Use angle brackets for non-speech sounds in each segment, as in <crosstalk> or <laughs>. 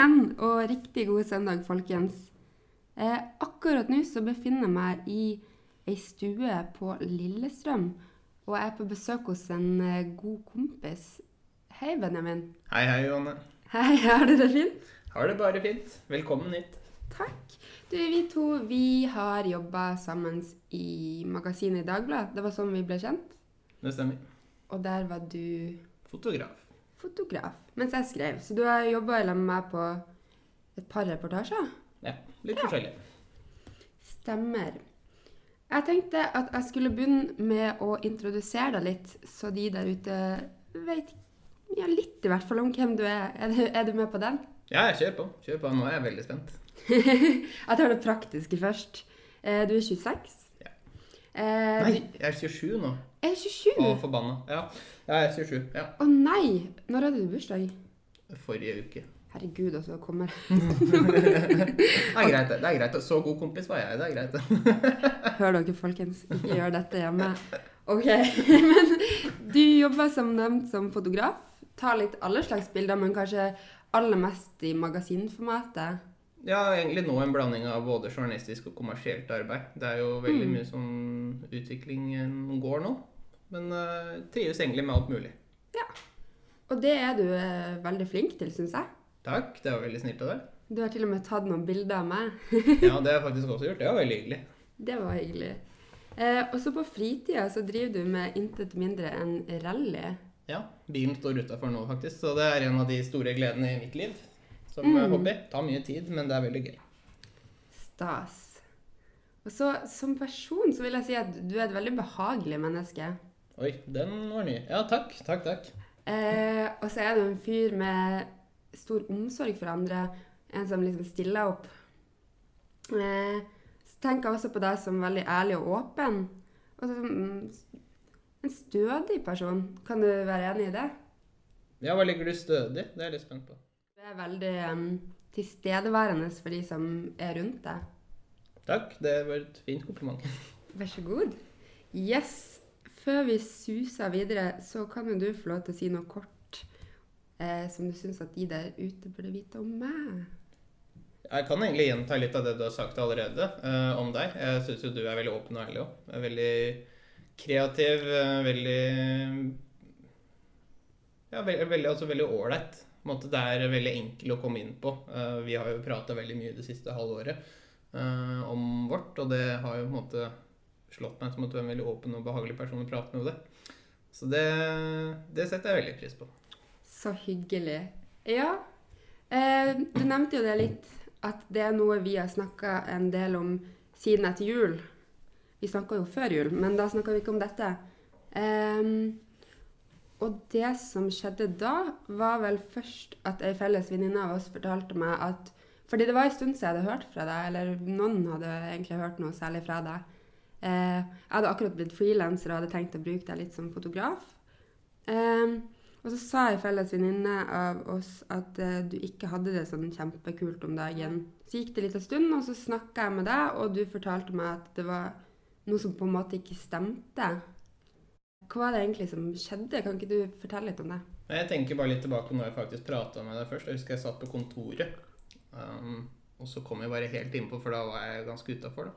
igjen, og riktig god søndag, folkens. Eh, akkurat nå så befinner jeg meg i ei stue på Lillestrøm, og jeg er på besøk hos en eh, god kompis. Hei, Benjamin. Hei, hei, Johanne. Hei, har du det fint? Har det bare fint. Velkommen hit. Takk. Du, vi to vi har jobba sammen i magasinet i Dagbladet. Det var sånn vi ble kjent. Det stemmer. Og der var du Fotograf. Fotograf mens jeg skrev. Så du har jobba sammen med meg på et par reportasjer? Ja, litt forskjellig. Stemmer. Jeg tenkte at jeg skulle begynne med å introdusere deg litt, så de der ute vet ja, litt i hvert fall om hvem du er. Er du, er du med på den? Ja, kjør på. Kjør på. Nå er jeg veldig spent. <laughs> jeg tar det praktiske først. Eh, du er 26. Ja. Eh, Nei, jeg er 27 nå. Er du 27? Å, Å forbanna. Ja, jeg er 27. Ja. Å nei! Når hadde du bursdag? Forrige uke. Herregud, altså. Jeg kommer <laughs> Det er greit, det. det er greit. Så god kompis var jeg. Det er greit, det. <laughs> Hør dere, folkens. Ikke gjør dette hjemme. Ok, <laughs> men du jobber som nevnt som fotograf. Tar litt alle slags bilder, men kanskje aller mest i magasinformatet. Ja, egentlig nå en blanding av både journalistisk og kommersielt arbeid. Det er jo veldig Mm. mye sånn utvikling eh, går nå. Men uh, trives egentlig med alt mulig. Ja. Og det er du uh, veldig flink til, syns jeg. Takk, det var veldig snilt av deg. Du har til og med tatt noen bilder av meg. <laughs> Ja, det har jeg <laughs> faktisk også gjort. Det var veldig hyggelig. Det var hyggelig. Eh, og så på fritida så driver du med intet mindre enn rally. Ja, bilen står utafor nå, faktisk. Så det er en av de store gledene i mitt liv. Som Mm. eh, hobby. Tar mye tid, men det er veldig gøy. Stas. Og så som person så vil jeg si at du er et veldig behagelig menneske. Oi, den var ny. Ja, takk. Takk, takk. Eh, og så er du en fyr med stor omsorg for andre. En som liksom stiller opp. Eh, så tenker jeg også på deg som veldig ærlig og åpen. Og som mm, en stødig person. Kan du være enig i det? Ja, hva ligger du stødig? Det er jeg litt spent på. Du er veldig um, tilstedeværende for de som er rundt deg. Takk, det var et fint kompliment. Vær så god. Yes. Før vi suser videre, så kan jo du få lov til å si noe kort eh, som du syns at de der ute burde vite om meg. Jeg kan egentlig gjenta litt av det du har sagt allerede eh, om deg. Jeg syns jo du er veldig åpen og ærlig òg. Veldig kreativ, eh, veldig Ja, veldig, altså veldig ålreit. Det er veldig enkel å komme inn på. Eh, vi har jo prata veldig mye det siste halvåret eh, om vårt, og det har jo på en måte slått meg som at du er en veldig åpen og behagelig person å prate med. det. Så det, det setter jeg veldig pris på. Så hyggelig. Ja. Eh, du nevnte jo det litt, at det er noe vi har snakka en del om siden etter jul. Vi snakka jo før jul, men da snakka vi ikke om dette. Eh, og det som skjedde da, var vel først at ei felles venninne av oss fortalte meg at Fordi det var en stund siden jeg hadde hørt fra deg, eller noen hadde egentlig hørt noe særlig fra deg. Eh, jeg hadde akkurat blitt frilanser og hadde tenkt å bruke deg litt som fotograf. Em, og så sa ei felles venninne av oss at eh, du ikke hadde det sånn kjempekult om dagen. Så gikk det litt en stund, og så snakka jeg med deg, og du fortalte meg at det var noe som på en måte ikke stemte. Hva var det egentlig som skjedde? Kan ikke du fortelle litt om det? Jeg tenker bare litt tilbake når jeg faktisk prata med deg først. Jeg husker jeg satt på kontoret. Um, og så kom jeg bare helt innpå, for da var jeg ganske utafor.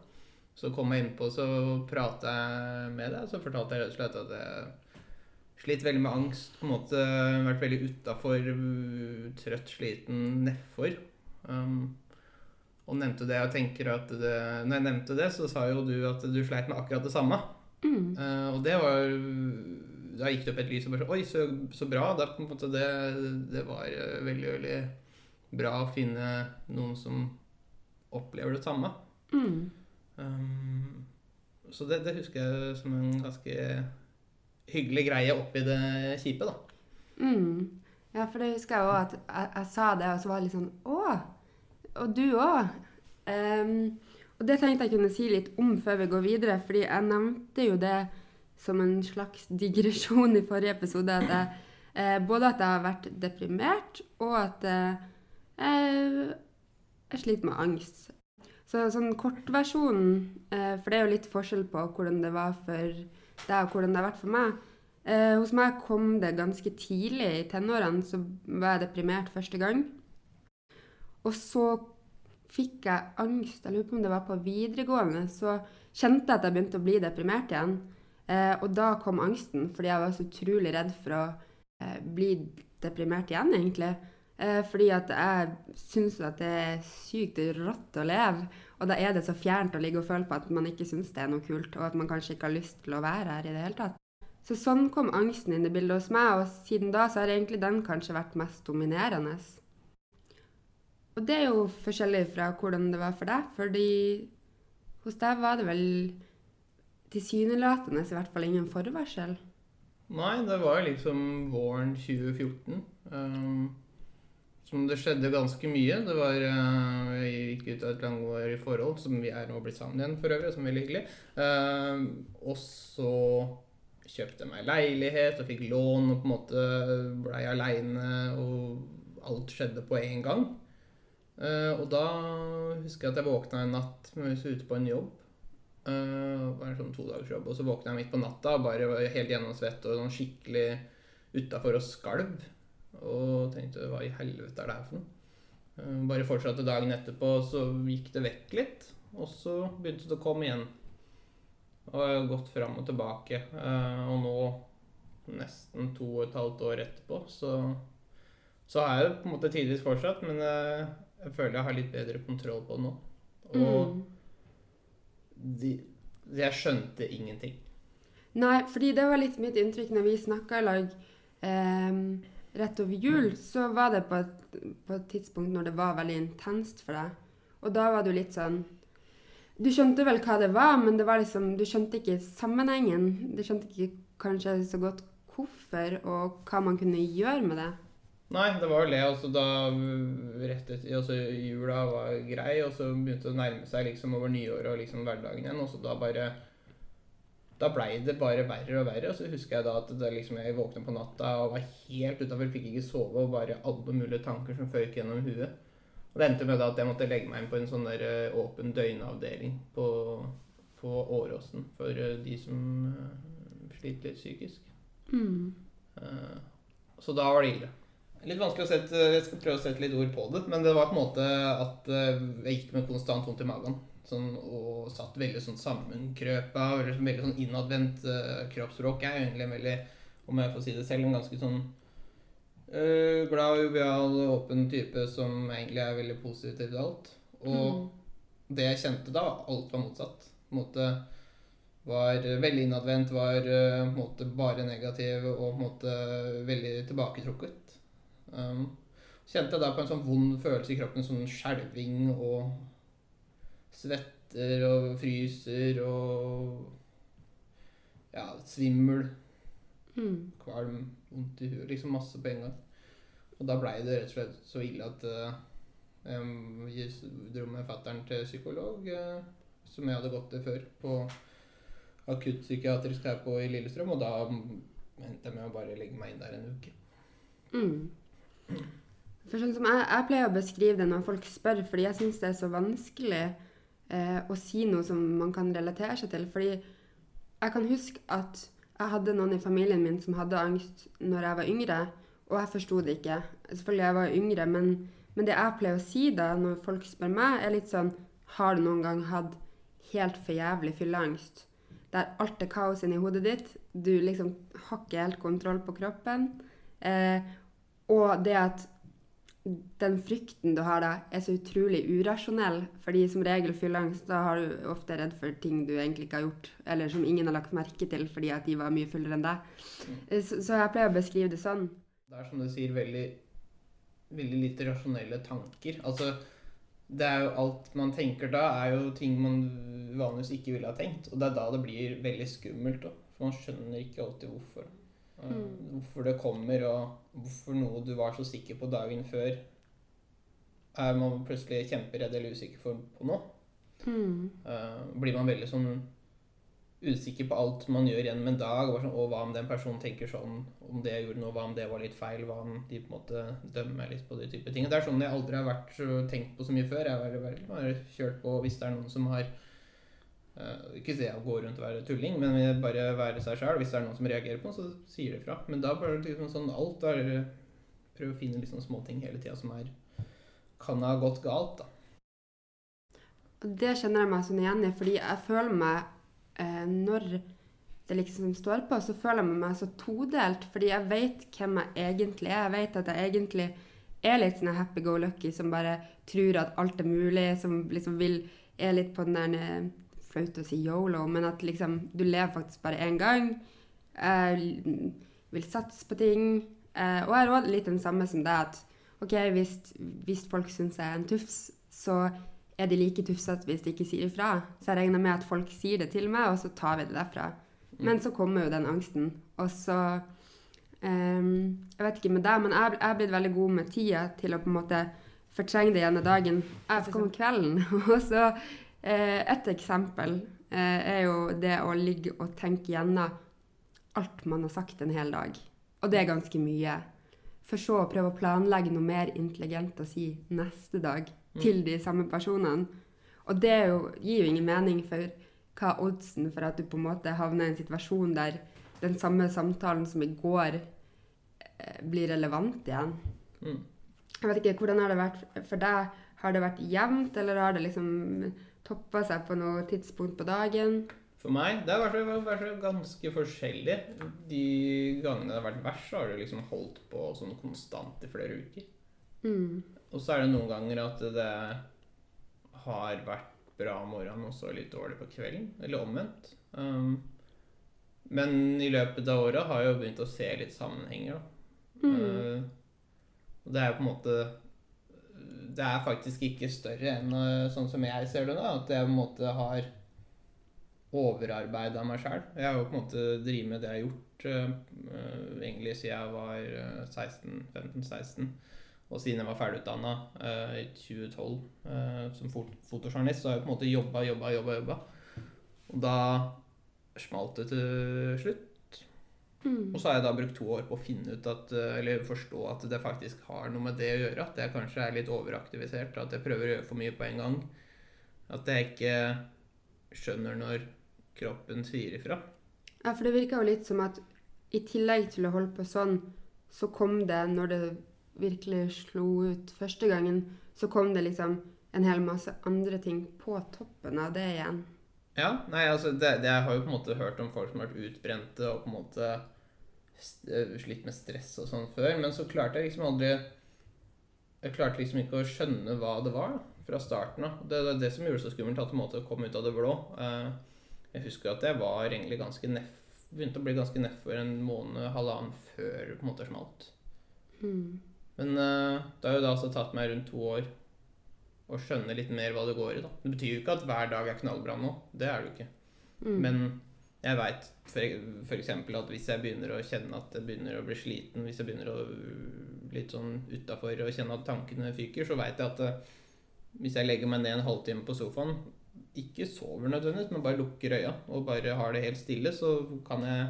Så kom jeg innpå, så prata jeg med deg, så fortalte jeg rett og slett at jeg slitt veldig med angst. på en måte Vært veldig utafor, trøtt, sliten, nedfor. Um, og nevnte det. Jeg tenker at det, når jeg nevnte det, så sa jo du at du sleit med akkurat det samme. Mm. Uh, og det var Da gikk det opp et lys og bare så, Oi, så, så bra. Det, måte, det, det var eh, veldig, veldig bra å finne noen som opplever det samme. Mm. Um, så det, det husker jeg som en ganske hyggelig greie oppi det kjipe, da. Mm. Ja, for det husker jeg òg at jeg, jeg sa det, og så var det litt sånn Å! Og du òg? og det tenkte jeg kunne si litt om før vi går videre, fordi jeg nevnte jo det som en slags digresjon i forrige episode. At jeg, eh, både at jeg har vært deprimert, og at eh, jeg, jeg sliter med angst. Så sånn kortversjonen, eh, for det er jo litt forskjell på hvordan det var for deg og hvordan det har vært for meg. Eh, hos meg kom det ganske tidlig i tenårene, så var jeg deprimert første gang. Og så fikk jeg angst. Jeg lurer på om det var på videregående. Så kjente jeg at jeg begynte å bli deprimert igjen. Eh, og da kom angsten, fordi jeg var så utrolig redd for å eh, bli deprimert igjen, egentlig. Eh, fordi at jeg syns at det er sykt rått å leve. Og da er det så fjernt å ligge og føle på at man ikke syns det er noe kult, og at man kanskje ikke har lyst til å være her i det hele tatt. Så sånn kom angsten inn i bildet hos meg, og siden da så har egentlig den kanskje vært mest dominerende. Og det er jo forskjellig fra hvordan det var for deg, fordi hos deg var det vel tilsynelatende i hvert fall ingen forvarsel. Nei, det var liksom våren 2014. Um, som det skjedde ganske mye. Det var uh, Jeg gikk ut av et langvarig forhold, som vi er nå blitt sammen igjen for øvrig, som er veldig hyggelig. Uh, og så kjøpte jeg meg leilighet og fikk lån og på en måte blei aleine, og alt skjedde på en gang. Uh, og da husker jeg at jeg våkna en natt mens ute på en jobb. Uh, var en sånn todagersjobb. Og så våkna jeg midt på natta bare helt gjennomsvett og sånn skikkelig utafor og skalv. Og tenkte hva i helvete er det her for noe? Uh, bare fortsatte dagen etterpå, så gikk det vekk litt. Og så begynte det å komme igjen. Og jeg har gått fram og tilbake. Uh, og nå, nesten to og et halvt år etterpå, så, så har jeg det på en måte tidvis fortsatt, men jeg føler jeg har litt bedre kontroll på det nå. Og mm. de, jeg skjønte ingenting. Nei, fordi det var litt mitt inntrykk når vi snakka i lag eh, rett over jul. Så var det på et, på et, tidspunkt når det var veldig intenst for deg. Og da var du litt sånn Du skjønte vel hva det var, men det var liksom, du skjønte ikke sammenhengen. Du skjønte ikke kanskje så godt hvorfor, og hva man kunne gjøre med det. Nei, det var det. Altså, da rett altså, Jula var grei, og så begynte det å nærme seg liksom, over nyåret og liksom, hverdagen igjen. Og så da bare Da blei det bare verre og verre. Og så husker jeg da at det, liksom, jeg våkna på natta og var helt utafor, fikk ikke sove, og bare alle mulige tanker som føyk gjennom huet. Og det endte med da at jeg måtte legge meg inn på en sånn der uh, åpen døgnavdeling på, på Åråsen for uh, de som uh, sliter litt psykisk. Mm. så da var det ille. Litt vanskelig å sette Jeg skal prøve å sette litt ord på det. Men det var på en måte at eh, jeg gikk med konstant vondt i magen. Sånn, og satt veldig sånn sammenkrøpa. Veldig sånn innadvendt uh, kroppsspråk. Jeg er egentlig en veldig, om jeg får si det selv, en ganske sånn uh, glad, jovial, åpen type som egentlig er veldig positiv til alt. Og mm. det jeg kjente da, alt var motsatt. På en måte var veldig innadvendt, var uh, måte bare negativ og på en måte veldig tilbaketrukket. Um, kjente jeg da på en sånn vond følelse i kroppen, sånn skjelving og svetter og fryser og ja, svimmel. Mm. Kvalm, vondt i huet. Liksom masse på en gang. Og da blei det rett og slett så ille at uh, jeg dro med fatter'n til psykolog, uh, som jeg hadde gått til før, på akuttpsykiatrisk her på i Lillestrøm. Og da endte jeg med å bare legge meg inn der en uke. Mm. For sånn som jeg, jeg, pleier å beskrive det når folk spør, fordi jeg syns det er så vanskelig eh, å si noe som man kan relatere seg til. Fordi jeg kan huske at jeg hadde noen i familien min som hadde angst når jeg var yngre, og jeg forsto det ikke. Selvfølgelig jeg var yngre, men, men, det jeg pleier å si da når folk spør meg, er litt sånn Har du noen gang hatt helt for jævlig fylleangst? Der alt er kaos inni hodet ditt. Du liksom har ikke helt kontroll på kroppen. Eh, og det at den frykten du har da, er så utrolig urasjonell. Fordi som regel fylleangst, da har du ofte redd for ting du egentlig ikke har gjort, eller som ingen har lagt merke til fordi at de var mye fullere enn deg. Eh, så, så, jeg pleier å beskrive det sånn. Det er som du sier, veldig, veldig lite rasjonelle tanker. Altså, det er jo alt man tenker da, er jo ting man vanligvis ikke ville ha tenkt. Og det er da det blir veldig skummelt òg. For man skjønner ikke alltid hvorfor. Mm. Hvorfor det kommer, og hvorfor noe du var så sikker på dagen før, er man plutselig kjemperedd eller usikker for på nå. Mm. Uh, blir man veldig sånn usikker på alt man gjør gjennom en dag. Og, sånn, og hva om den personen tenker sånn om det jeg gjorde nå, hva om det var litt feil? Hva om de på en måte dømmer litt på de type ting. Det er sånn jeg aldri har vært så tenkt på så mye før. Jeg har bare kjørt på hvis det er noen som har ikke se å gå rundt og være tulling, men bare være seg sjøl. Hvis det er noen som reagerer på noe, så sier det fra. Men da bare liksom sånn alt er Prøve å finne liksom småting hele tida som er kan ha gått galt, da. Det kjenner jeg meg sånn igjen i, fordi jeg føler meg eh, Når det liksom står på, så føler jeg meg så todelt. Fordi jeg vet hvem jeg egentlig er. Jeg vet at jeg egentlig er litt sånn happy go lucky som bare tror at alt er mulig, som liksom vil Er litt på den der eh, Flaut å si yolo, men at liksom Du lever faktisk bare én gang. Uh, vil satse på ting. Uh, og jeg er også litt den samme som deg, at OK, hvis, hvis folk syns jeg er en tufs, så er de like tufsete hvis de ikke sier ifra. Så jeg regner med at folk sier det til meg, og så tar vi det derfra. Men så kommer jo den angsten. Og så um, Jeg vet ikke med deg, men jeg er blitt veldig god med tida til å på en måte fortrenge det gjennom dagen. Jeg kommer komme kvelden. <laughs> og så Et eksempel uh, er jo det å ligge og tenke gjennom alt man har sagt en hel dag. Og det er ganske mye. For så å prøve å planlegge noe mer intelligent å si neste dag til de samme personene. Og det jo, gir jo ingen mening, for hva oddsen for at du på en måte havner i en situasjon der den samme samtalen som i går, eh, blir relevant igjen? Mm. Jeg vet ikke, Hvordan har det vært for deg? Har det vært jevnt, eller har det liksom toppa seg på noe tidspunkt på dagen? For meg det har vært, vært ganske forskjellig. De gangene det har vært verst, så har det liksom holdt på sånn konstant i flere uker. Mm. Og så er det noen ganger at det har vært bra om morgenen og så litt dårlig på kvelden. Eller omvendt. Um, men i løpet av året har jeg jo begynt å se litt sammenhenger, da. Mm. Uh, og det er jo på en måte Det er faktisk ikke større enn uh, sånn som jeg ser det nå. At jeg på en måte har overarbeida meg sjæl. Jeg har jo på en måte drevet med det jeg har gjort uh, egentlig siden jeg var 16-15-16. Og siden jeg var ferdigutdanna uh, i 2012 uh, som fot fotojournalist, så har jeg på en måte jobba, jobba, jobba. jobba. Og da smalt det til slutt. Mm. Og så har jeg da brukt to år på å finne ut at, eller forstå at det faktisk har noe med det å gjøre. At jeg kanskje er litt overaktivisert. At jeg prøver å gjøre for mye på en gang. At jeg ikke skjønner når kroppen sier ifra. Ja, for det virka jo litt som at i tillegg til å holde på sånn, så kom det, når det virkelig slo ut første gangen, så kom det liksom en hel masse andre ting på toppen av det igjen. Ja, nei, altså det, det, Jeg har jo på en måte hørt om folk som har vært utbrente og på en måte slitt med stress og sånn før, men så klarte jeg liksom aldri Jeg klarte liksom ikke å skjønne hva det var fra starten av. Det var det som gjorde det så skummelt, at det måtte komme ut av det blå. Jeg husker at jeg var egentlig ganske neff, begynte å bli ganske nedfor en måned, halvannen før det på en måte smalt. Mm. Men uh, det har jo da altså tatt meg rundt to år å skjønne litt mer hva det går i. da. Det betyr jo ikke at hver dag er knallbra nå. Det er det jo ikke. Mm. Men jeg veit f.eks. at hvis jeg begynner å kjenne at jeg begynner å bli sliten, hvis jeg begynner å litt sånn utafor og kjenne at tankene fyker, så veit jeg at uh, hvis jeg legger meg ned en halvtime på sofaen, ikke sover nødvendigvis, men bare lukker øya og bare har det helt stille, så kan jeg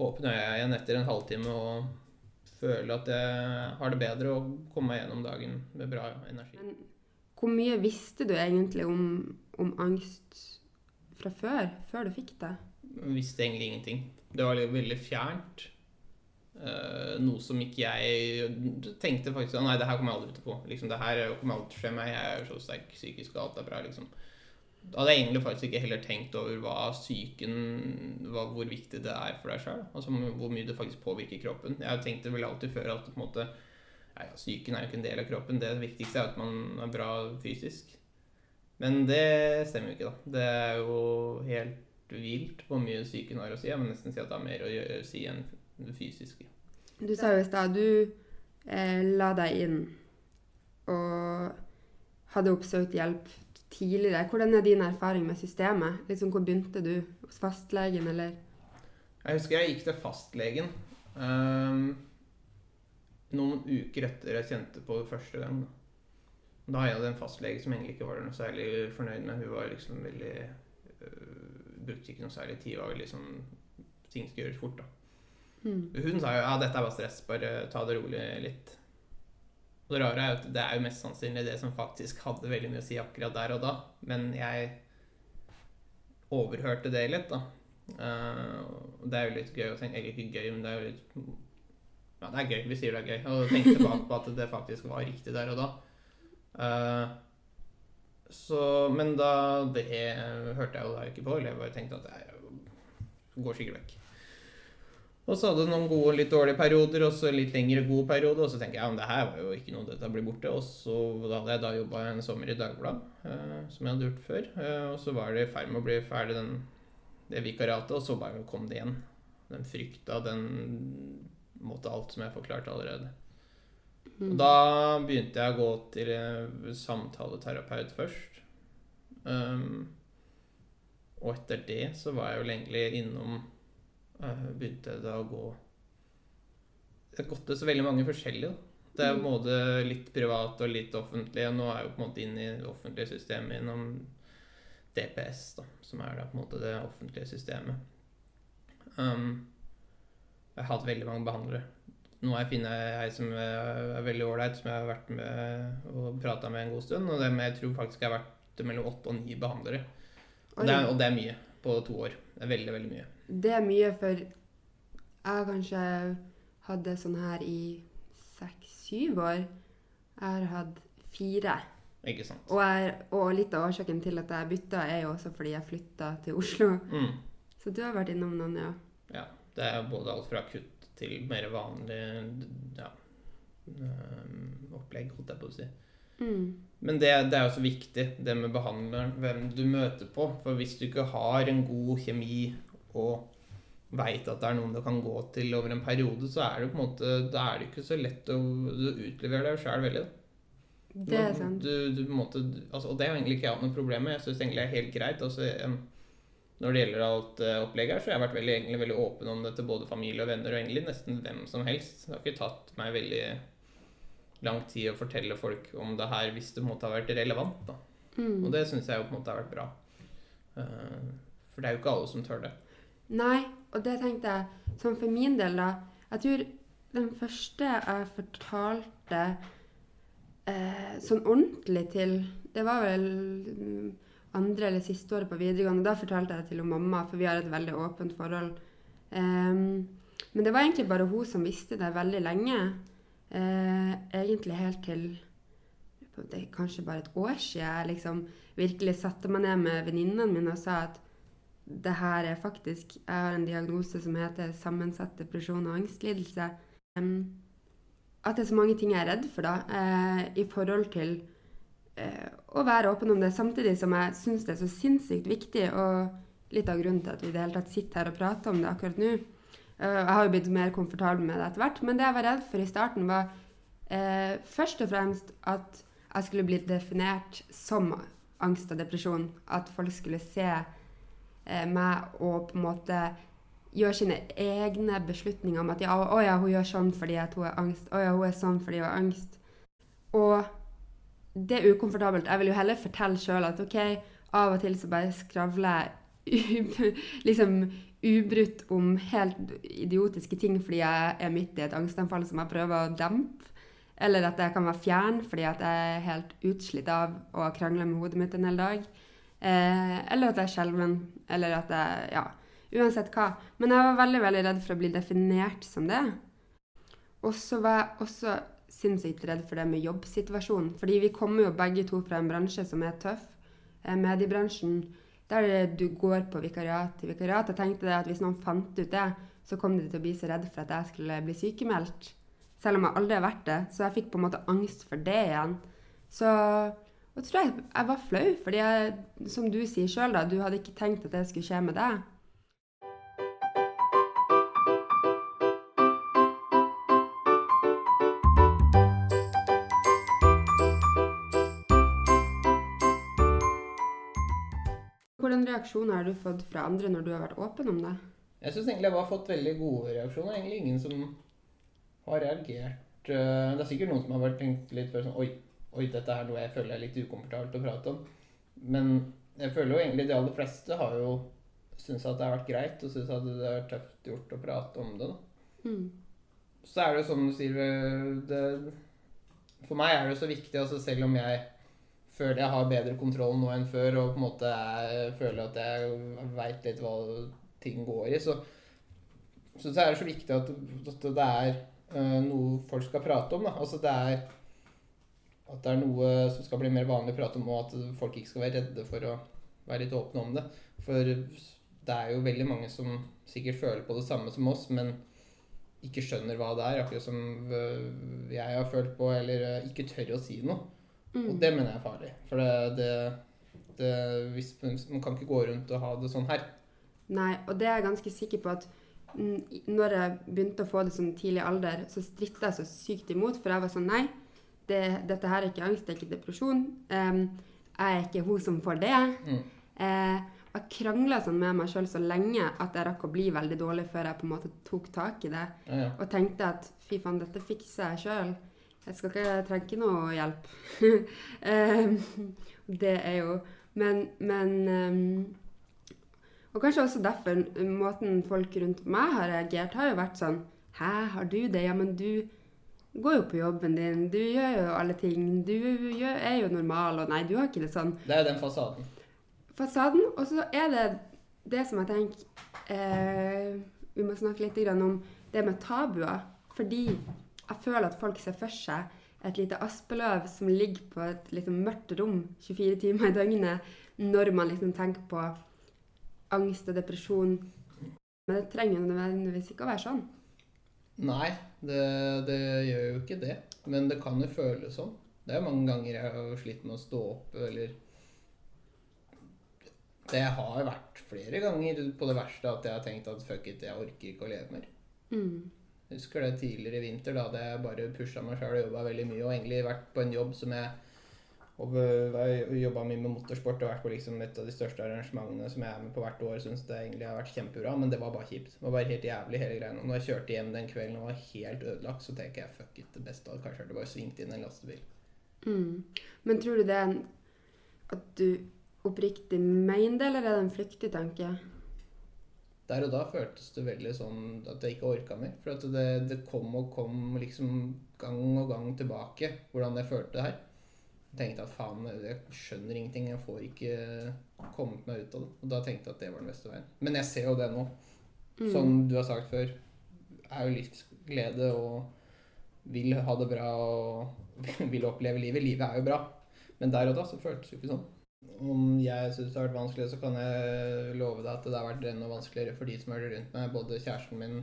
åpne øya igjen etter en halvtime og føle at jeg har det bedre og komme meg gjennom dagen med bra energi. Men hvor mye visste du egentlig om, om angst fra før, før du fikk det? Jeg visste egentlig ingenting. Det var veldig fjernt. Uh, noe som ikke jeg tenkte faktisk Nei, det her kommer jeg aldri til å få. Liksom, det her kommer aldri til å skje meg. Jeg er så sterk psykisk, og alt er bra. liksom. Da hadde jeg egentlig faktisk ikke heller tenkt over hva psyken hva, Hvor viktig det er for deg sjøl. Altså hvor mye det faktisk påvirker kroppen. Jeg tenkte vel alltid før at på en måte ja, Psyken er jo ikke en del av kroppen. Det viktigste er at man er bra fysisk. Men det stemmer jo ikke, da. Det er jo helt vilt hvor mye psyken har å si. Jeg må nesten si at det har mer å gjøre, si enn det fysiske. Du sa jo i stad du eh, la deg inn og hadde oppsøkt hjelp tidligere. Hvordan er din erfaring med systemet? Liksom, hvor begynte du? Hos fastlegen, eller? Jeg husker jeg gikk til fastlegen um, noen uker etter jeg kjente på det første gang. Da, da hadde jeg en fastlege som egentlig ikke var noe særlig fornøyd med. Hun var liksom veldig øh, Brukte ikke noe særlig tid. Var veldig sånn Ting skulle gjøres fort, da. Mm. Hun sa jo ja, dette er bare stress, bare ta det rolig litt. Og det rare er jo at det er jo mest sannsynlig det som faktisk hadde veldig mye å si akkurat der og da. Men jeg overhørte det litt, da. Uh, det er jo litt gøy å tenke Eller ikke gøy, men det er jo litt Ja, det er gøy. Vi sier det er gøy. Og tenke tilbake på at det faktisk var riktig der og da. Eh, så, men da Det hørte jeg jo da ikke på, eller jeg bare tenkte at det går sikkert vekk. Og så hadde jeg noen gode, litt dårlige perioder, og så litt lengre gode perioder. Og så tenker jeg ja, men det her var jo ikke noe dette blir borte. Og så da hadde jeg da jobba en sommer i Dagbladet, eh, som jeg hadde gjort før. Eh, og så var det i ferd med å bli ferdig den, det vikariatet, og så bare kom det igjen. Den frykta, den måtte alt som jeg forklarte allerede. Mm. Og da begynte jeg å gå til eh, samtaleterapeut først. Um, og etter det så var jeg vel egentlig innom uh, Begynte jeg da å gå Jeg har gått til så veldig mange forskjellige. da. Det er på en måte litt privat og litt offentlig. Nå er jeg jo på en måte inne i det offentlige systemet gjennom DPS, da, som er da på en måte det offentlige systemet. Um, jeg har hatt veldig mange behandlere. Nå har jeg funnet ei som er veldig ålreit, som jeg har vært med og prata med en god stund. Og dem jeg tror faktisk jeg har vært mellom åtte og ni behandlere. Og det, er, og det er mye på to år. Det er veldig, veldig mye. Det er mye, for jeg har kanskje hatt sånn her i seks-syv år. Jeg har hatt fire. Ikke sant? Og, jeg, og litt av årsaken til at jeg bytta, er jo også fordi jeg flytta til Oslo. Mm. Så du har vært innom noen, ja. Ja. Det er både alt fra kutt til mer vanlig ja, opplegg, holdt jeg på å si. Mm. Men det, det er jo så viktig, det med behandleren, hvem du møter på. For hvis du ikke har en god kjemi og veit at det er noen du kan gå til over en periode, så er det på en måte, da er det ikke så lett å Du utleverer deg sjøl veldig. Det er sant. Du, du, på en måte, altså, og det har egentlig ikke jeg hatt noe problem med. Jeg syns egentlig det er helt greit. Altså, em, når det gjelder alt uh, opplegget her, så har jeg vært veldig, egentlig, veldig åpen om det til både familie og venner, og egentlig nesten hvem som helst. Det har ikke tatt meg veldig lang tid å fortelle folk om det her hvis det på en måte har vært relevant. da. Mm. Og det syns jeg jo på en måte har vært bra. Eh, for det er jo ikke alle som tør det. Nei, og det tenkte jeg Sånn for min del, da. Jeg tror den første jeg fortalte eh, sånn ordentlig til Det var vel mm, andre eller siste året på videregående. Da fortalte jeg det til mamma, for vi har et veldig åpent forhold. Um, men det var egentlig bare hun som visste det veldig lenge. Uh, egentlig helt til det er kanskje bare et år siden jeg liksom virkelig satte meg ned med venninnene mine og sa at det her er faktisk Jeg har en diagnose som heter sammensatt depresjon og angstlidelse. Um, at det er så mange ting jeg er redd for da, uh, i forhold til å være åpen om det, samtidig som jeg syns det er så sinnssykt viktig, og litt av grunnen til at vi i det hele tatt sitter her og prater om det akkurat nå. Eh, jeg har jo blitt mer komfortabel med det etter hvert, men det jeg var redd for i starten, var eh, først og fremst at jeg skulle bli definert som angst og depresjon. At folk skulle se eh, meg og på en måte gjøre sine egne beslutninger om at ja, å ja, hun gjør sånn fordi at hun har angst. Å ja, hun er sånn fordi hun har angst. Og det er ukomfortabelt. Jeg vil jo heller fortelle sjøl at OK, av og til så bare skravler jeg <laughs> liksom ubrutt om helt idiotiske ting fordi jeg er midt i et angstanfall som jeg prøver å dempe. Eller at jeg kan være fjern fordi at jeg er helt utslitt av å krangle med hodet mitt en hel dag. Eh, eller at jeg er skjelven. Eller at jeg Ja, uansett hva. Men jeg var veldig veldig redd for å bli definert som det. Og så var jeg også sinnssykt redd for det med jobbsituasjonen. Fordi vi kommer jo begge to fra en bransje som er tøff. Eh, mediebransjen. Der du går på vikariat til vikariat. Jeg tenkte at hvis noen fant ut det, så kom de til å bli så redd for at jeg skulle bli sykemeldt. Selv om jeg aldri har vært det. Så jeg fikk på en måte angst for det igjen. Så og tror jeg jeg var flau, fordi jeg, som du sier sjøl, du hadde ikke tenkt at det skulle skje med deg. Hvordan reaksjoner har du fått fra andre når du har vært åpen om det? Jeg syns egentlig jeg har fått veldig gode reaksjoner. Egentlig ingen som har reagert eh, Det er sikkert noen som har tenkt litt før sånn Oi, oi dette er noe jeg føler er litt ukomfortabelt å prate om. Men jeg føler jo egentlig de aller fleste har jo syntes at det har vært greit, og syntes at det har vært tøft gjort å prate om det. Mm. Så er det jo sånn du sier eh, det, For meg er det jo så viktig, altså selv om jeg føler jeg har bedre kontroll nå enn før, og på en måte jeg føler at jeg veit litt hva ting går i, så, så, det er så viktig at, at det er uh, noe folk skal prate om. Da. Altså det er at det er noe som skal bli mer vanlig å prate om, og at folk ikke skal være redde for å være litt åpne om det. For det er jo veldig mange som sikkert føler på det samme som oss, men ikke skjønner hva det er, akkurat som øh, jeg har følt på, eller øh, ikke tør å si noe. Mm. Og det mener jeg er farlig. For det, det, det hvis, Man kan ikke gå rundt og ha det sånn her. Nei, og det er jeg ganske sikker på at når jeg begynte å få det sånn tidlig alder, så stritta jeg så sykt imot, for jeg var sånn Nei, det, dette her er ikke angst, det er ikke depresjon. Um, jeg er ikke hun som får det. Mm. Uh, jeg krangla sånn med meg sjøl så lenge at jeg rakk å bli veldig dårlig før jeg på en måte tok tak i det. Ja, ja. Og tenkte at fy faen, dette fikser jeg sjøl. Jeg skal ikke jeg trenger ikke noe hjelp. <laughs> Em, det er jo Men, men em, Og kanskje også derfor måten folk rundt meg har reagert, har jo vært sånn Hæ, har du det? Ja, men du går jo på jobben din, du gjør jo alle ting. Du gjør, er jo normal, og nei, du har ikke det sånn Det er jo den fasaden. fasaden. Og så er det det som jeg tenker eh, Vi må snakke litt grann om det med tabuer. Fordi jeg føler at folk ser for seg et lite aspeløv som ligger på et liksom mørkt rom 24 timer i døgnet, når man liksom tenker på angst og depresjon. Men det trenger nødvendigvis ikke å være sånn. Nei, det, det gjør jo ikke det. Men det kan jo føles sånn. Det er mange ganger jeg har slitt med å stå opp, eller Det har vært flere ganger på det verste at jeg har tenkt at fuck it, jeg orker ikke å leve mer. Mm. Husker det tidligere i vinter, da hadde jeg bare pusha meg sjøl og jobba veldig mye. Og egentlig vært på en jobb som jeg jobba mye med motorsport og vært på liksom et av de største arrangementene som jeg er med på hvert år. Syns det egentlig har vært kjempebra, men det var bare kjipt. Det var bare helt jævlig hele greia. Når jeg kjørte hjem den kvelden og var helt ødelagt, så tenker jeg fuck it, det beste hadde kanskje vært å bare svingt inn en lastebil. Mm. Men tror du det er at du oppriktig mener det, eller er det en flyktig tanke? Der og da føltes det veldig sånn at jeg ikke orka mer. For at det, det kom og kom liksom gang og gang tilbake, hvordan jeg følte det her. Jeg tenkte at faen, jeg skjønner ingenting, jeg får ikke kommet meg ut av det. Og da tenkte jeg at det var den beste veien. Men jeg ser jo det nå. Mm. Som du har sagt før, er jo livsglede og vil ha det bra og <laughs> vil oppleve livet. Livet er jo bra. Men der og da så føltes det jo ikke sånn. Om jeg syns det har vært vanskelig, så kan jeg love deg at det har vært enda vanskeligere for de som er rundt meg. Både kjæresten min,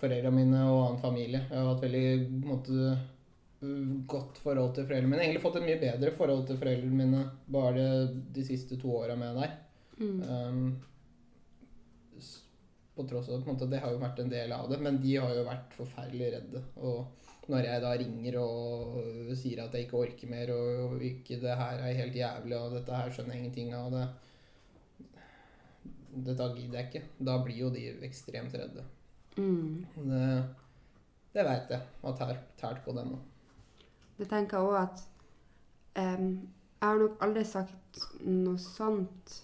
foreldrene mine og annen familie. Jeg har hatt veldig måte, godt forhold til foreldrene mine. Egentlig fått et mye bedre forhold til foreldrene mine bare de siste to åra med deg. Mm. Um, på tross av at det har jo vært en del av det, men de har jo vært forferdelig redde. Og når jeg da ringer og sier at jeg ikke orker mer, og ikke det her er helt jævlig, og dette her skjønner jeg ingenting av, det dette gidder jeg ikke. Da blir jo de ekstremt redde. Mm. Det, det veit jeg har tært på dem òg. Det tenker jeg òg at um, Jeg har nok aldri sagt noe sånt,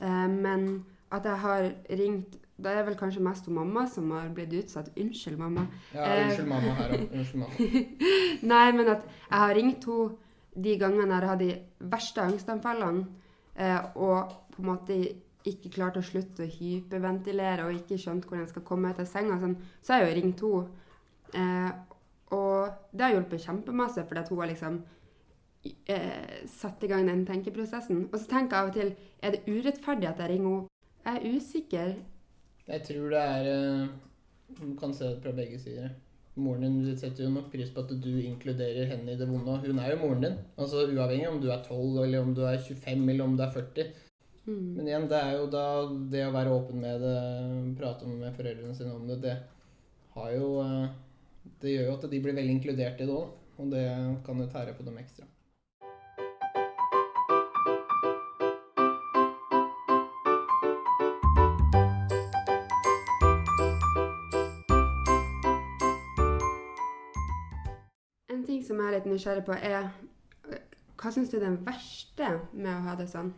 um, men at jeg har ringt Det er vel kanskje mest mamma som har blitt utsatt. Unnskyld, mamma. Ja, unnskyld mamma her òg. Unnskyld mamma. <laughs> Nei, men at jeg har ringt henne de gangene jeg har hatt de verste angstanfallene, eh, og på en måte ikke klart å slutte å hyperventilere og ikke skjønt hvordan jeg skal komme ut av senga, sånn, så har jeg jo ringt henne. Eh, og det har hjulpet kjempemasse, fordi at hun har liksom eh, satt i gang den tenkeprosessen. Og så tenker jeg av og til er det urettferdig at jeg ringer henne. Jeg er usikker. Jeg tror det er eh, Du kan se det fra begge sider. Moren din setter jo nok pris på at du inkluderer henne i det vonde. Hun er jo moren din. Altså Uavhengig om du er 12, eller om du er 25, eller om du er 40. Mm. Men igjen, det er jo da det å være åpen med det, prate med foreldrene sine om det, det har jo eh, Det gjør jo at de blir veldig inkludert i det òg. Og det kan jo tære på dem ekstra. Litt nysgjerrig på, er øh, hva syns du er det verste med å ha det sånn?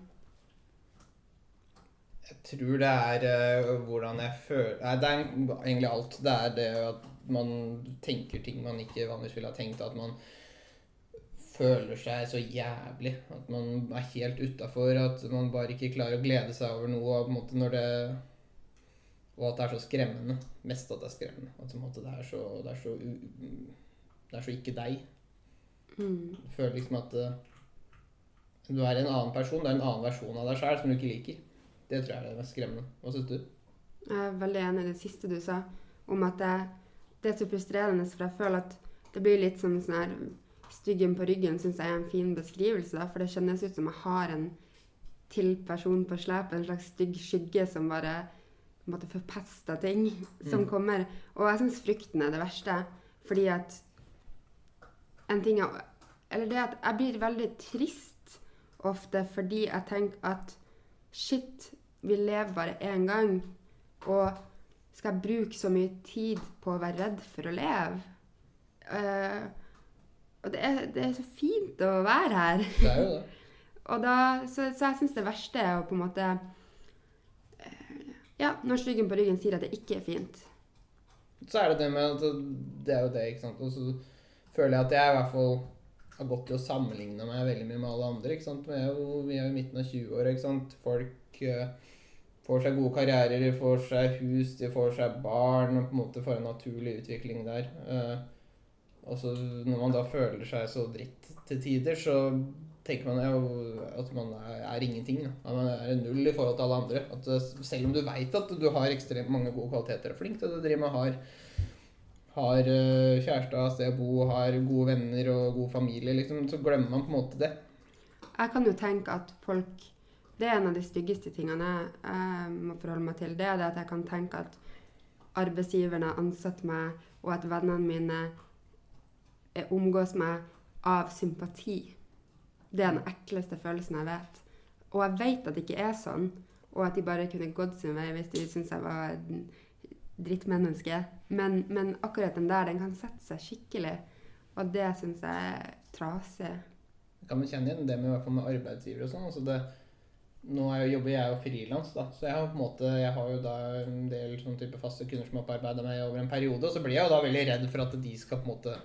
Jeg tror det er uh, hvordan jeg føler Nei, det er egentlig alt. Det er det at man tenker ting man ikke vanligvis ville ha tenkt. At man føler seg så jævlig. At man er helt utafor. At man bare ikke klarer å glede seg over noe. Og, måte når det, og at det er så skremmende. Mest at det er skremmende. At måte det er så, det er så, det er så ikke deg. Mm. Du føler liksom at eh, du er en annen person. Det er en annen versjon av deg sjøl som du ikke liker. Det tror jeg er det mest skremmende. Hva syns du? Jeg er veldig enig i det siste du sa, om at det, det er så frustrerende, for jeg føler at det blir litt som sånn her Styggen på ryggen syns jeg er en fin beskrivelse, da, for det kjennes ut som jeg har en til person på slep, en slags stygg skygge som bare på en måte forpester ting som Mm. kommer. Og jeg syns frykten er det verste, fordi at en ting jeg, Eller det at jeg blir veldig trist ofte fordi jeg tenker at shit, vi lever bare én gang, og skal jeg bruke så mye tid på å være redd for å leve? Uh, og det er, det er så fint å være her. Det er jo det. <laughs> Da, så, så jeg syns det verste er å på en måte uh, Ja, når styggen på ryggen sier at det ikke er fint. Så er det det med at det er jo det, ikke sant. Og så føler jeg at jeg i hvert fall har gått til å sammenligne meg veldig mye med alle andre. ikke sant? Vi er jo, vi er jo i midten av 20-åra, ikke sant. Folk uh, får seg gode karrierer, de får seg hus, de får seg barn, og på en måte får en naturlig utvikling der. Uh, og så når man da føler seg så dritt til tider, så tenker man jo at man er, ingenting. Da. Man er null i forhold til alle andre. At eh, selv om du veit at du har ekstremt mange gode kvaliteter, er flink til det du driver med, har har eh, kjæreste, har sted å bo, har gode venner og god familie, liksom, så glemmer man på en måte det. Jeg kan jo tenke at folk Det er en av de styggeste tingene jeg, må forholde meg til. Det er det at jeg kan tenke at arbeidsgiveren har ansatt meg, og at vennene mine omgås meg av sympati. Det er den ekleste følelsen jeg vet. Og jeg vet at det ikke er sånn, og at de bare kunne gått sin vei hvis de syntes jeg var drittmenneske. Men, men akkurat den der, den kan sette seg skikkelig. Og det syns jeg er trasig. Jeg kan kjenne igjen det med, med arbeidsgiver og sånn. altså det nå jo, jobber jeg jo frilans, da, så jeg har på en måte, jeg har jo da en del sånn type faste kunder som har opparbeida meg over en periode. Og så blir jeg jo da veldig redd for at de skal på en måte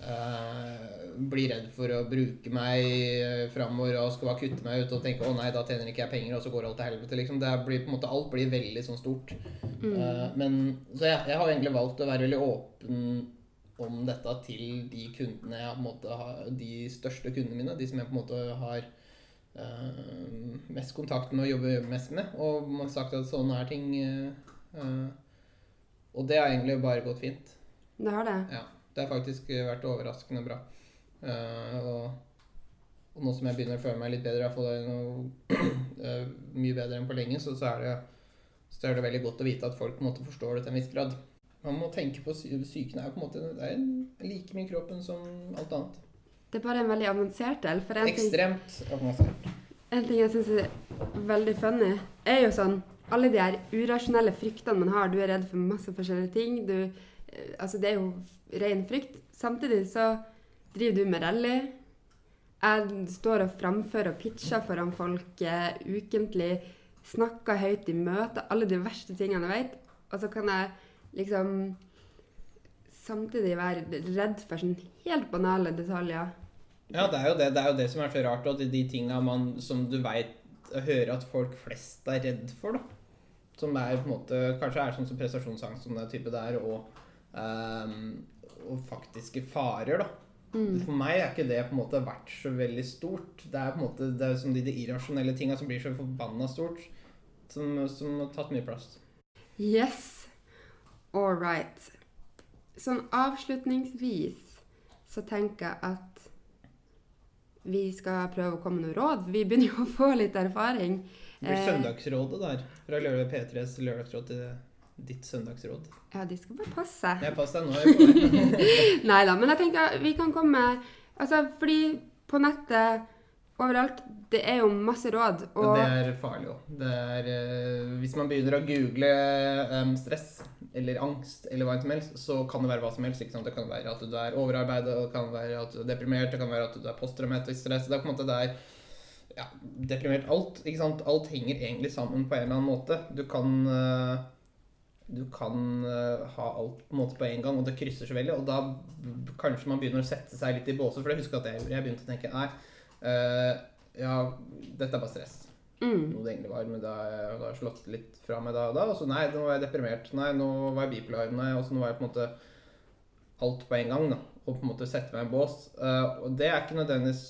eh, bli redd for å bruke meg uh, framover og skal bare kutte meg ut og tenke å nei, da tjener ikke jeg penger, og så går alt til helvete. liksom. Det blir måte, Alt blir veldig sånn stort. Eh, men, så jeg, jeg har egentlig valgt å være veldig åpen om dette til de kundene jeg på en måte har, de største kundene mine. De som jeg på en måte har uh, mest kontakt med og jobber mest med. Og man har sagt at sånn er ting. eh, eh, og det har egentlig bare gått fint. Det har det. Ja, det har faktisk vært overraskende bra. Uh, og, og nå som jeg begynner å føle meg litt bedre, i hvert fall noe, <clears throat> eh, mye bedre enn på lenge, så, så, er det, så er det veldig godt å vite at folk på en måte forstår det til en viss grad. Man må tenke på sy Psyken er på en måte det er like mye kroppen som alt annet. Det er bare en veldig avansert del. For en ting, Ekstremt avansert. en ting jeg syns er veldig funny, er jo sånn Alle de her urasjonelle fryktene man har. Du er redd for masse forskjellige ting. Du, eh, altså det er jo ren frykt. Samtidig så driver du med rally. Jeg står og framfører og pitcher foran folk uh, ukentlig. Snakker høyt i møter. Alle de verste tingene jeg vet. Og så kan jeg liksom samtidig være redd for sånn helt banale detaljer. Ja, det er jo det, det, er jo det som er så rart. Og de, tinga som du veit hører at folk flest er redd for, da. Som er på en måte Kanskje er sånn som prestasjonsangst som det type der, og, ehm, og faktiske farer, da. For meg er ikke det på en måte vært så veldig stort. Det er på en måte det er som de, de irrasjonelle tinga som blir så forbanna stort, som, som har tatt mye plass. Yes. All right. Sånn avslutningsvis så tenker jeg at vi skal prøve å komme med noen råd. Vi begynner jo å få litt erfaring. Det blir Eh. Søndagsrådet der. Fra lørdag P3s lørdagsråd til ditt søndagsråd. Ja, de skal bare passe Ja, pass deg nå. <laughs> <laughs> Nei da, men jeg tenker vi kan komme Altså, fordi på nettet overalt, det er jo masse råd. Og det er farlig òg. Det er eh, Hvis man begynner å google um, stress eller angst eller hva som helst, så kan det være hva som helst. ikke sant? Det kan være at du er overarbeidet, det kan være at du er deprimert, det kan være at du er posttraumatisk stress. Det er på en måte det er ja, deprimert alt. ikke sant? Alt henger egentlig sammen på en eller annen måte. Du kan eh, du kan eh, ha alt på en måte på en gang, og det krysser så veldig. Og da kanskje man begynner å sette seg litt i båser. For jeg husker at jeg, jeg begynte å tenke nei, uh, ja, dette er bare stress. mm, Noe det egentlig var, men da har jeg slått litt fra meg da og da. Og så nei, nå var jeg deprimert. Nei, nå var jeg bipolar. Nei, og så nå var jeg på en måte alt på en gang, da. og på en måte sette meg i en bås. Uh, og det er ikke nødvendigvis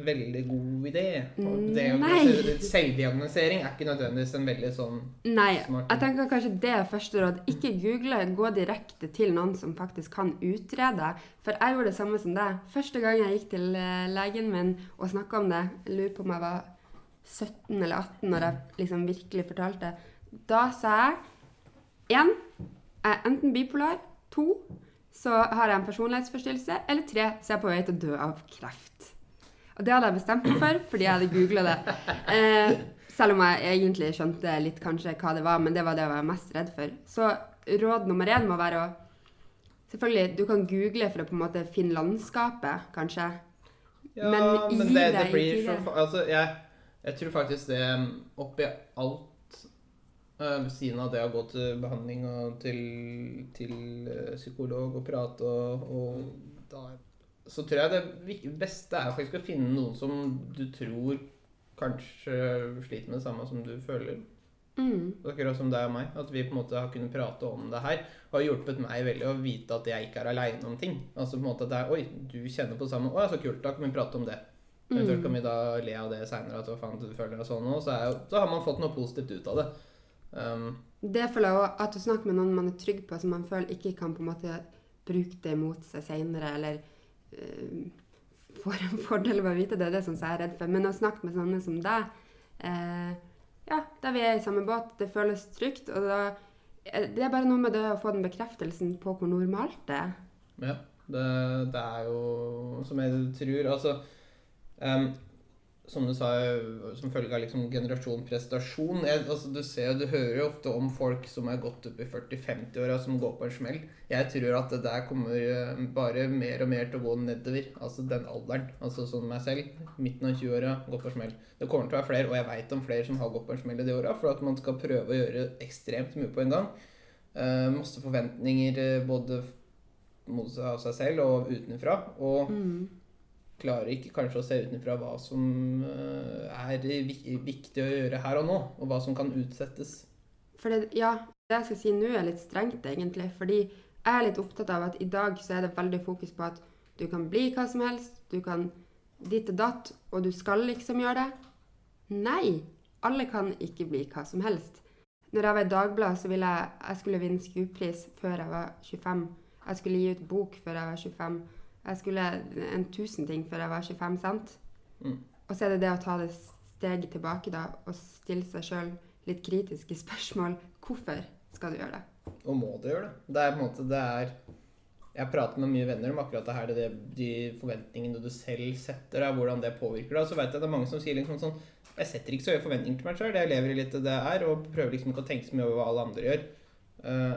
en veldig god idé. Og det, Nei. Selvdiagnosering er ikke nødvendigvis en veldig sånn Nei, Smart. jeg tenker kanskje det er første råd. Ikke google, gå direkte til noen som faktisk kan utrede. For jeg gjorde det samme som deg. Første gang jeg gikk til eh, legen min og snakka om det, jeg lurer på om jeg var 17 eller 18 når jeg liksom virkelig fortalte, da sa jeg én, jeg er enten bipolar, to, så har jeg en personlighetsforstyrrelse, eller tre, så er jeg på vei til å dø av kreft. Og det hadde jeg bestemt meg for, fordi jeg hadde googla det. Eh, selv om jeg egentlig skjønte litt kanskje hva det var, men det var det jeg var mest redd for. Så råd nummer én må være å Selvfølgelig, du kan google for å på en måte finne landskapet, kanskje. Ja, Men men, det, det blir så Altså, jeg, jeg tror faktisk det um, oppi alt eh, ved siden av det å gå til behandling og til, til eh, psykolog og prate og, og da Så tror jeg det beste er faktisk å finne noen som du tror kanskje sliter med det samme som du føler. Mm. Akkurat som deg og meg. At vi på en måte har kunnet prate om det her. Har hjulpet meg veldig å vite at jeg ikke er aleine om ting. Altså på en måte at det er Oi, du kjenner på det samme. Å ja, så kult. Da kan vi prate om det. Eventuelt kan vi da le av det seinere, at hva faen du føler deg sånn nå. Så, så har man fått noe positivt ut av det. Um, Det føler jeg også at du snakker med noen man er trygg på, som man føler ikke kan på en måte bruke det mot seg seinere, eller får en fordel ved å vite det, det er det som jeg er redd for. Men å snakke med sånne som deg, eh, ja, da vi er i samme båt, det føles trygt, og da eh, Det er bare noe med det å få den bekreftelsen på hvor normalt det er. ja, det, det er jo som jeg tror Altså um, som du sa, som følge av liksom generasjon prestasjon jeg, altså Du ser du hører jo ofte om folk som er godt opp i 40-50-åra, som går på en smell. Jeg tror at det der kommer eh, bare mer og mer til å gå nedover. Altså den alderen. Altså sånn meg selv, midten av 20-åra, går på en smell. Det kommer til å være flere, og jeg veit om flere som har gått på en smell i de åra, for at man skal prøve å gjøre ekstremt mye på en gang. Eh, masse forventninger eh, både mot seg selv og utenfra. Og Mm. Klarer ikke kanskje å se utenfra hva som eh, er viktig å gjøre her og nå, og hva som kan utsettes. Det, ja, det jeg skal si nå er litt strengt, egentlig. Fordi jeg er litt opptatt av at i dag så er det veldig fokus på at du kan bli hva som helst, du kan ditt og datt, og du skal liksom gjøre det. Nei! Alle kan ikke bli hva som helst. Når jeg var i Dagbladet, så ville jeg jeg skulle vinne Skupris før jeg var 25. Jeg skulle gi ut bok før jeg var 25. Jeg skulle en tusen ting før jeg var 25, sant? Mm. Og så er det det å ta det steget tilbake da, og stille seg sjøl litt kritiske spørsmål. Hvorfor skal du gjøre det? Og må du gjøre det. Det er på en måte det er Jeg prater med mye venner om akkurat det her, det, de forventningene du selv setter deg, hvordan det påvirker deg. Så vet jeg det er mange som sier liksom sånn Jeg setter ikke så høye forventninger til meg sjøl. Jeg lever i litt det er, og prøver liksom ikke å tenke så mye over hva alle andre gjør. Eh,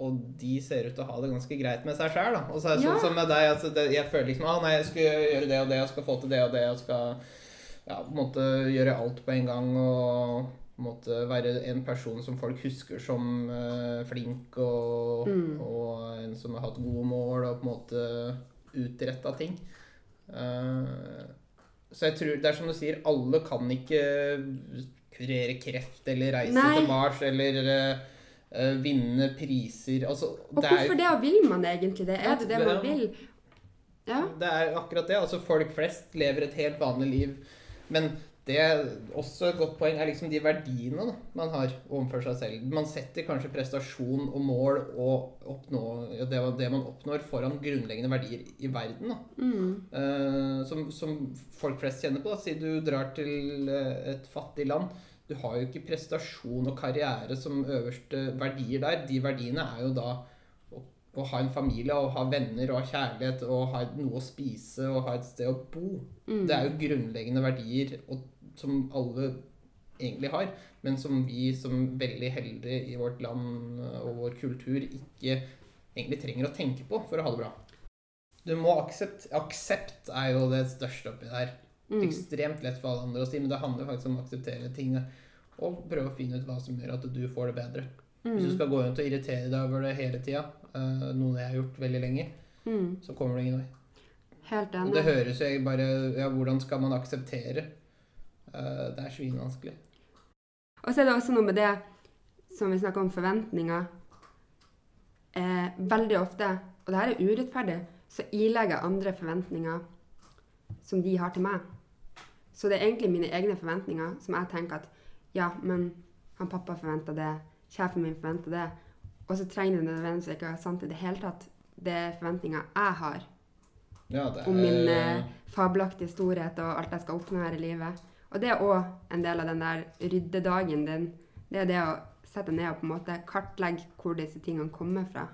og de ser ut til å ha det ganske greit med seg sjøl. Og så er det Ja. sånn som med deg, altså, det, jeg føler liksom ah, nei, jeg skal gjøre det og det, jeg skal få til det og det, jeg skal ja, på en måte gjøre alt på en gang og på en måte være en person som folk husker som uh, flink og, Mm. og en som har hatt gode mål og på en måte utretta ting. Uh, så jeg tror det er som du sier, alle kan ikke kurere kreft eller reise Nei. til Mars eller eh, eh, vinne priser. Altså, Og det er hvorfor det? Og vil man egentlig det? Er det det man vil? Ja. det er akkurat det. Altså Folk flest lever et helt vanlig liv. Men det er også et godt poeng er liksom de verdiene da, man har overfor seg selv. Man setter kanskje prestasjon og mål og oppnå, ja, det, det man oppnår, foran grunnleggende verdier i verden. Da. Mm. Uh, som, som folk flest kjenner på. Da. Si du drar til eh, et fattig land. Du har jo ikke prestasjon og karriere som øverste verdier der. De verdiene er jo da å, å ha en familie og ha venner og ha kjærlighet og ha noe å spise og ha et sted å bo. Mm. Det er jo grunnleggende verdier og, som alle egentlig har, men som vi som veldig heldige i vårt land og vår kultur ikke egentlig trenger å tenke på for å ha det bra. Du må aksept, aksept er jo det største oppi der. Mm. Ekstremt lett for alle andre å si, men det handler faktisk om å akseptere tingene. Og prøve å finne ut hva som gjør at du får det bedre. Hvis du Mm. skal gå rundt og irritere deg over det hele tida, eh, noe jeg har gjort veldig lenge, Mm. så kommer du ingen vei. Helt enig. det høres jo bare Ja, hvordan skal man akseptere? Eh, det er svinvanskelig. Og så er det også noe med det som vi snakker om forventninger. Eh, veldig ofte, og det her er urettferdig, så ilegger andre forventninger som de har til meg. Så det er egentlig mine egne forventninger som jeg tenker at ja, men han pappa forventa det, sjefen min forventa det. Og så trenger det nødvendigvis ikke være sant i det hele tatt. Det er forventninger jeg har Ja, det om min eh, fabelaktige storhet og alt jeg skal oppnå her i livet. Og det er òg en del av den der ryddedagen din. Det er det å sette ned og på en måte kartlegge hvor disse tingene kommer fra.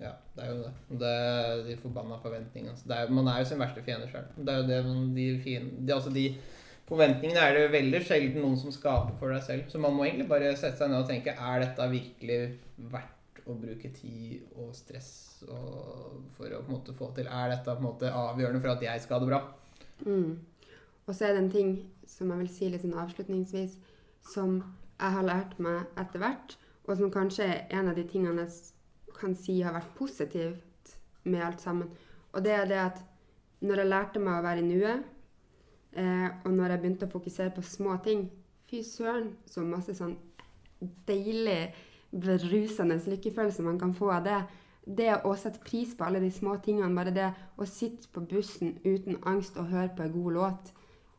Ja, det er jo det. Det er de forbanna forventningene. Altså, man er jo sin verste fiende sjøl. Det er jo det de, fiende, de, altså de forventningene er det veldig sjelden noen som skaper for deg selv. Så man må egentlig bare sette seg ned og tenke er dette virkelig verdt å bruke tid og stress og for å på en måte få til? Er dette på en måte avgjørende for at jeg skal ha det bra? Mm. Og så er det en ting som jeg vil si litt sånn avslutningsvis, som jeg har lært meg etter hvert, og som kanskje er en av de tingene jeg kan si har vært positivt med alt sammen. Og det er det at når jeg lærte meg å være i nuet, eh, og når jeg begynte å fokusere på små ting Fy søren, så masse sånn deilig, berusende lykkefølelse man kan få av det. Det å sette pris på alle de små tingene, bare det å sitte på bussen uten angst og høre på en god låt,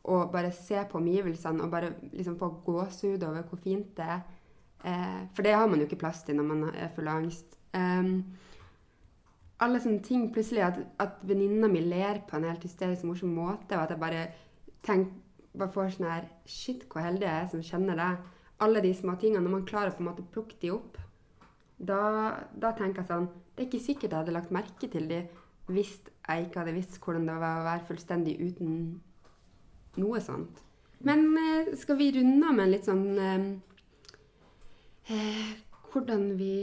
og bare se på omgivelsene og bare liksom få gåsehud over hvor fint det er. Eh, for det har man jo ikke plass til når man er full av angst. Em, alle sånne ting plutselig at, at venninna mi ler på en helt hysterisk morsom måte, og at jeg bare tenker bare får sånn her Shit, hvor heldig jeg er som kjenner deg. Alle de små tingene. Når man klarer på en måte å plukke de opp, da, da tenker jeg sånn Det er ikke sikkert jeg hadde lagt merke til de hvis jeg ikke hadde visst hvordan det var å være fullstendig uten noe sånt. Men eh, skal vi runde av med en litt sånn eh, eh, Hvordan vi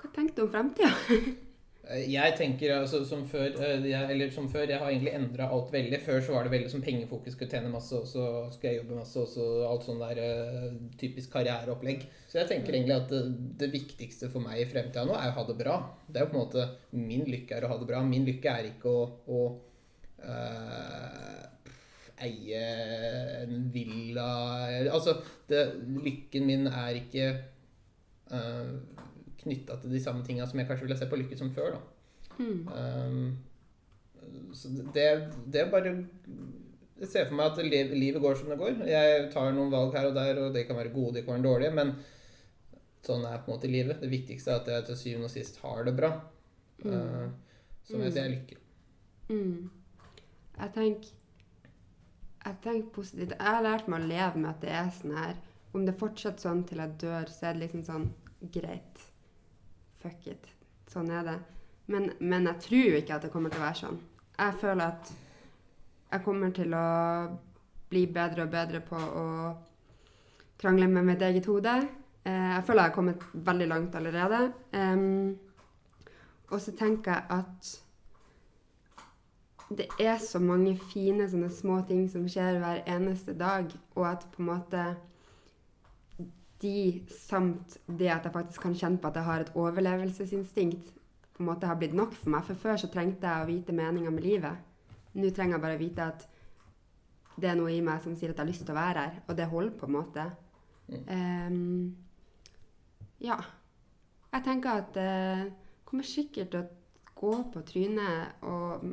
Hva tenker du om fremtida? <laughs> Eh, Jeg tenker altså som før, eh, jeg, eller som før, jeg har egentlig endra alt veldig. Før så var det veldig som pengefokus, skulle tjene masse, og så skulle jeg jobbe masse, og så alt sånn der eh, typisk karriereopplegg. Så jeg tenker egentlig at det, det viktigste for meg i fremtida nå er å ha det bra. Det er jo på en måte Min lykke er å ha det bra. Min lykke er ikke å, å eh, eie en villa Altså, det, lykken min er ikke uh, knytta til de samme tinga som jeg kanskje ville se på lykke som før. Mm. Um, så det, det er bare Jeg ser for meg at livet går som det går. Jeg tar noen valg her og der, og det kan være gode, det kan være dårlige, men sånn er på en måte livet. Det viktigste er at jeg til syvende og sist har det bra. Uh, som jeg sier, lykke. Mm. Jeg tenker Jeg tenker positivt. Jeg har lært meg å leve med at det er sånn her. Om det fortsetter sånn til jeg dør, så er det liksom sånn Greit. Fuck it. Sånn er det. Men, men jeg tror ikke at det kommer til å være sånn. Jeg føler at jeg kommer til å bli bedre og bedre på å krangle med mitt eget hode. Eh, jeg føler jeg har kommet veldig langt allerede. Og så tenker jeg at det er så mange fine sånne små ting som skjer hver eneste dag, og at på en måte de, samt det at jeg faktisk kan kjenne på at jeg har et overlevelsesinstinkt, på en måte har blitt nok for meg. For før så trengte jeg å vite meninga med livet. Nå trenger jeg bare å vite at det er noe i meg som sier at jeg har lyst til å være her, og det holder på en måte. Um, ja. Jeg tenker at det kommer sikkert til å gå på trynet og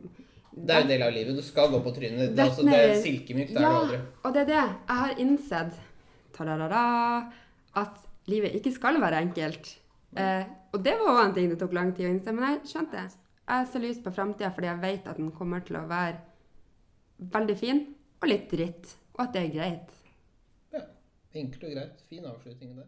Det er en del av livet. Du skal gå på trynet. Det, er altså, det er er- silkemykt. Det er Ja, det aldri. og det er det. Jeg har innsett ta-da-da-da, at livet ikke skal være enkelt. Eh, og det var også en ting det tok lang tid å innse, men jeg skjønte det. Jeg ser lyst på framtida fordi jeg vet at den kommer til å være veldig fin og litt dritt, og at det er greit. Ja. Enkelt og greit. Fin avslutning der.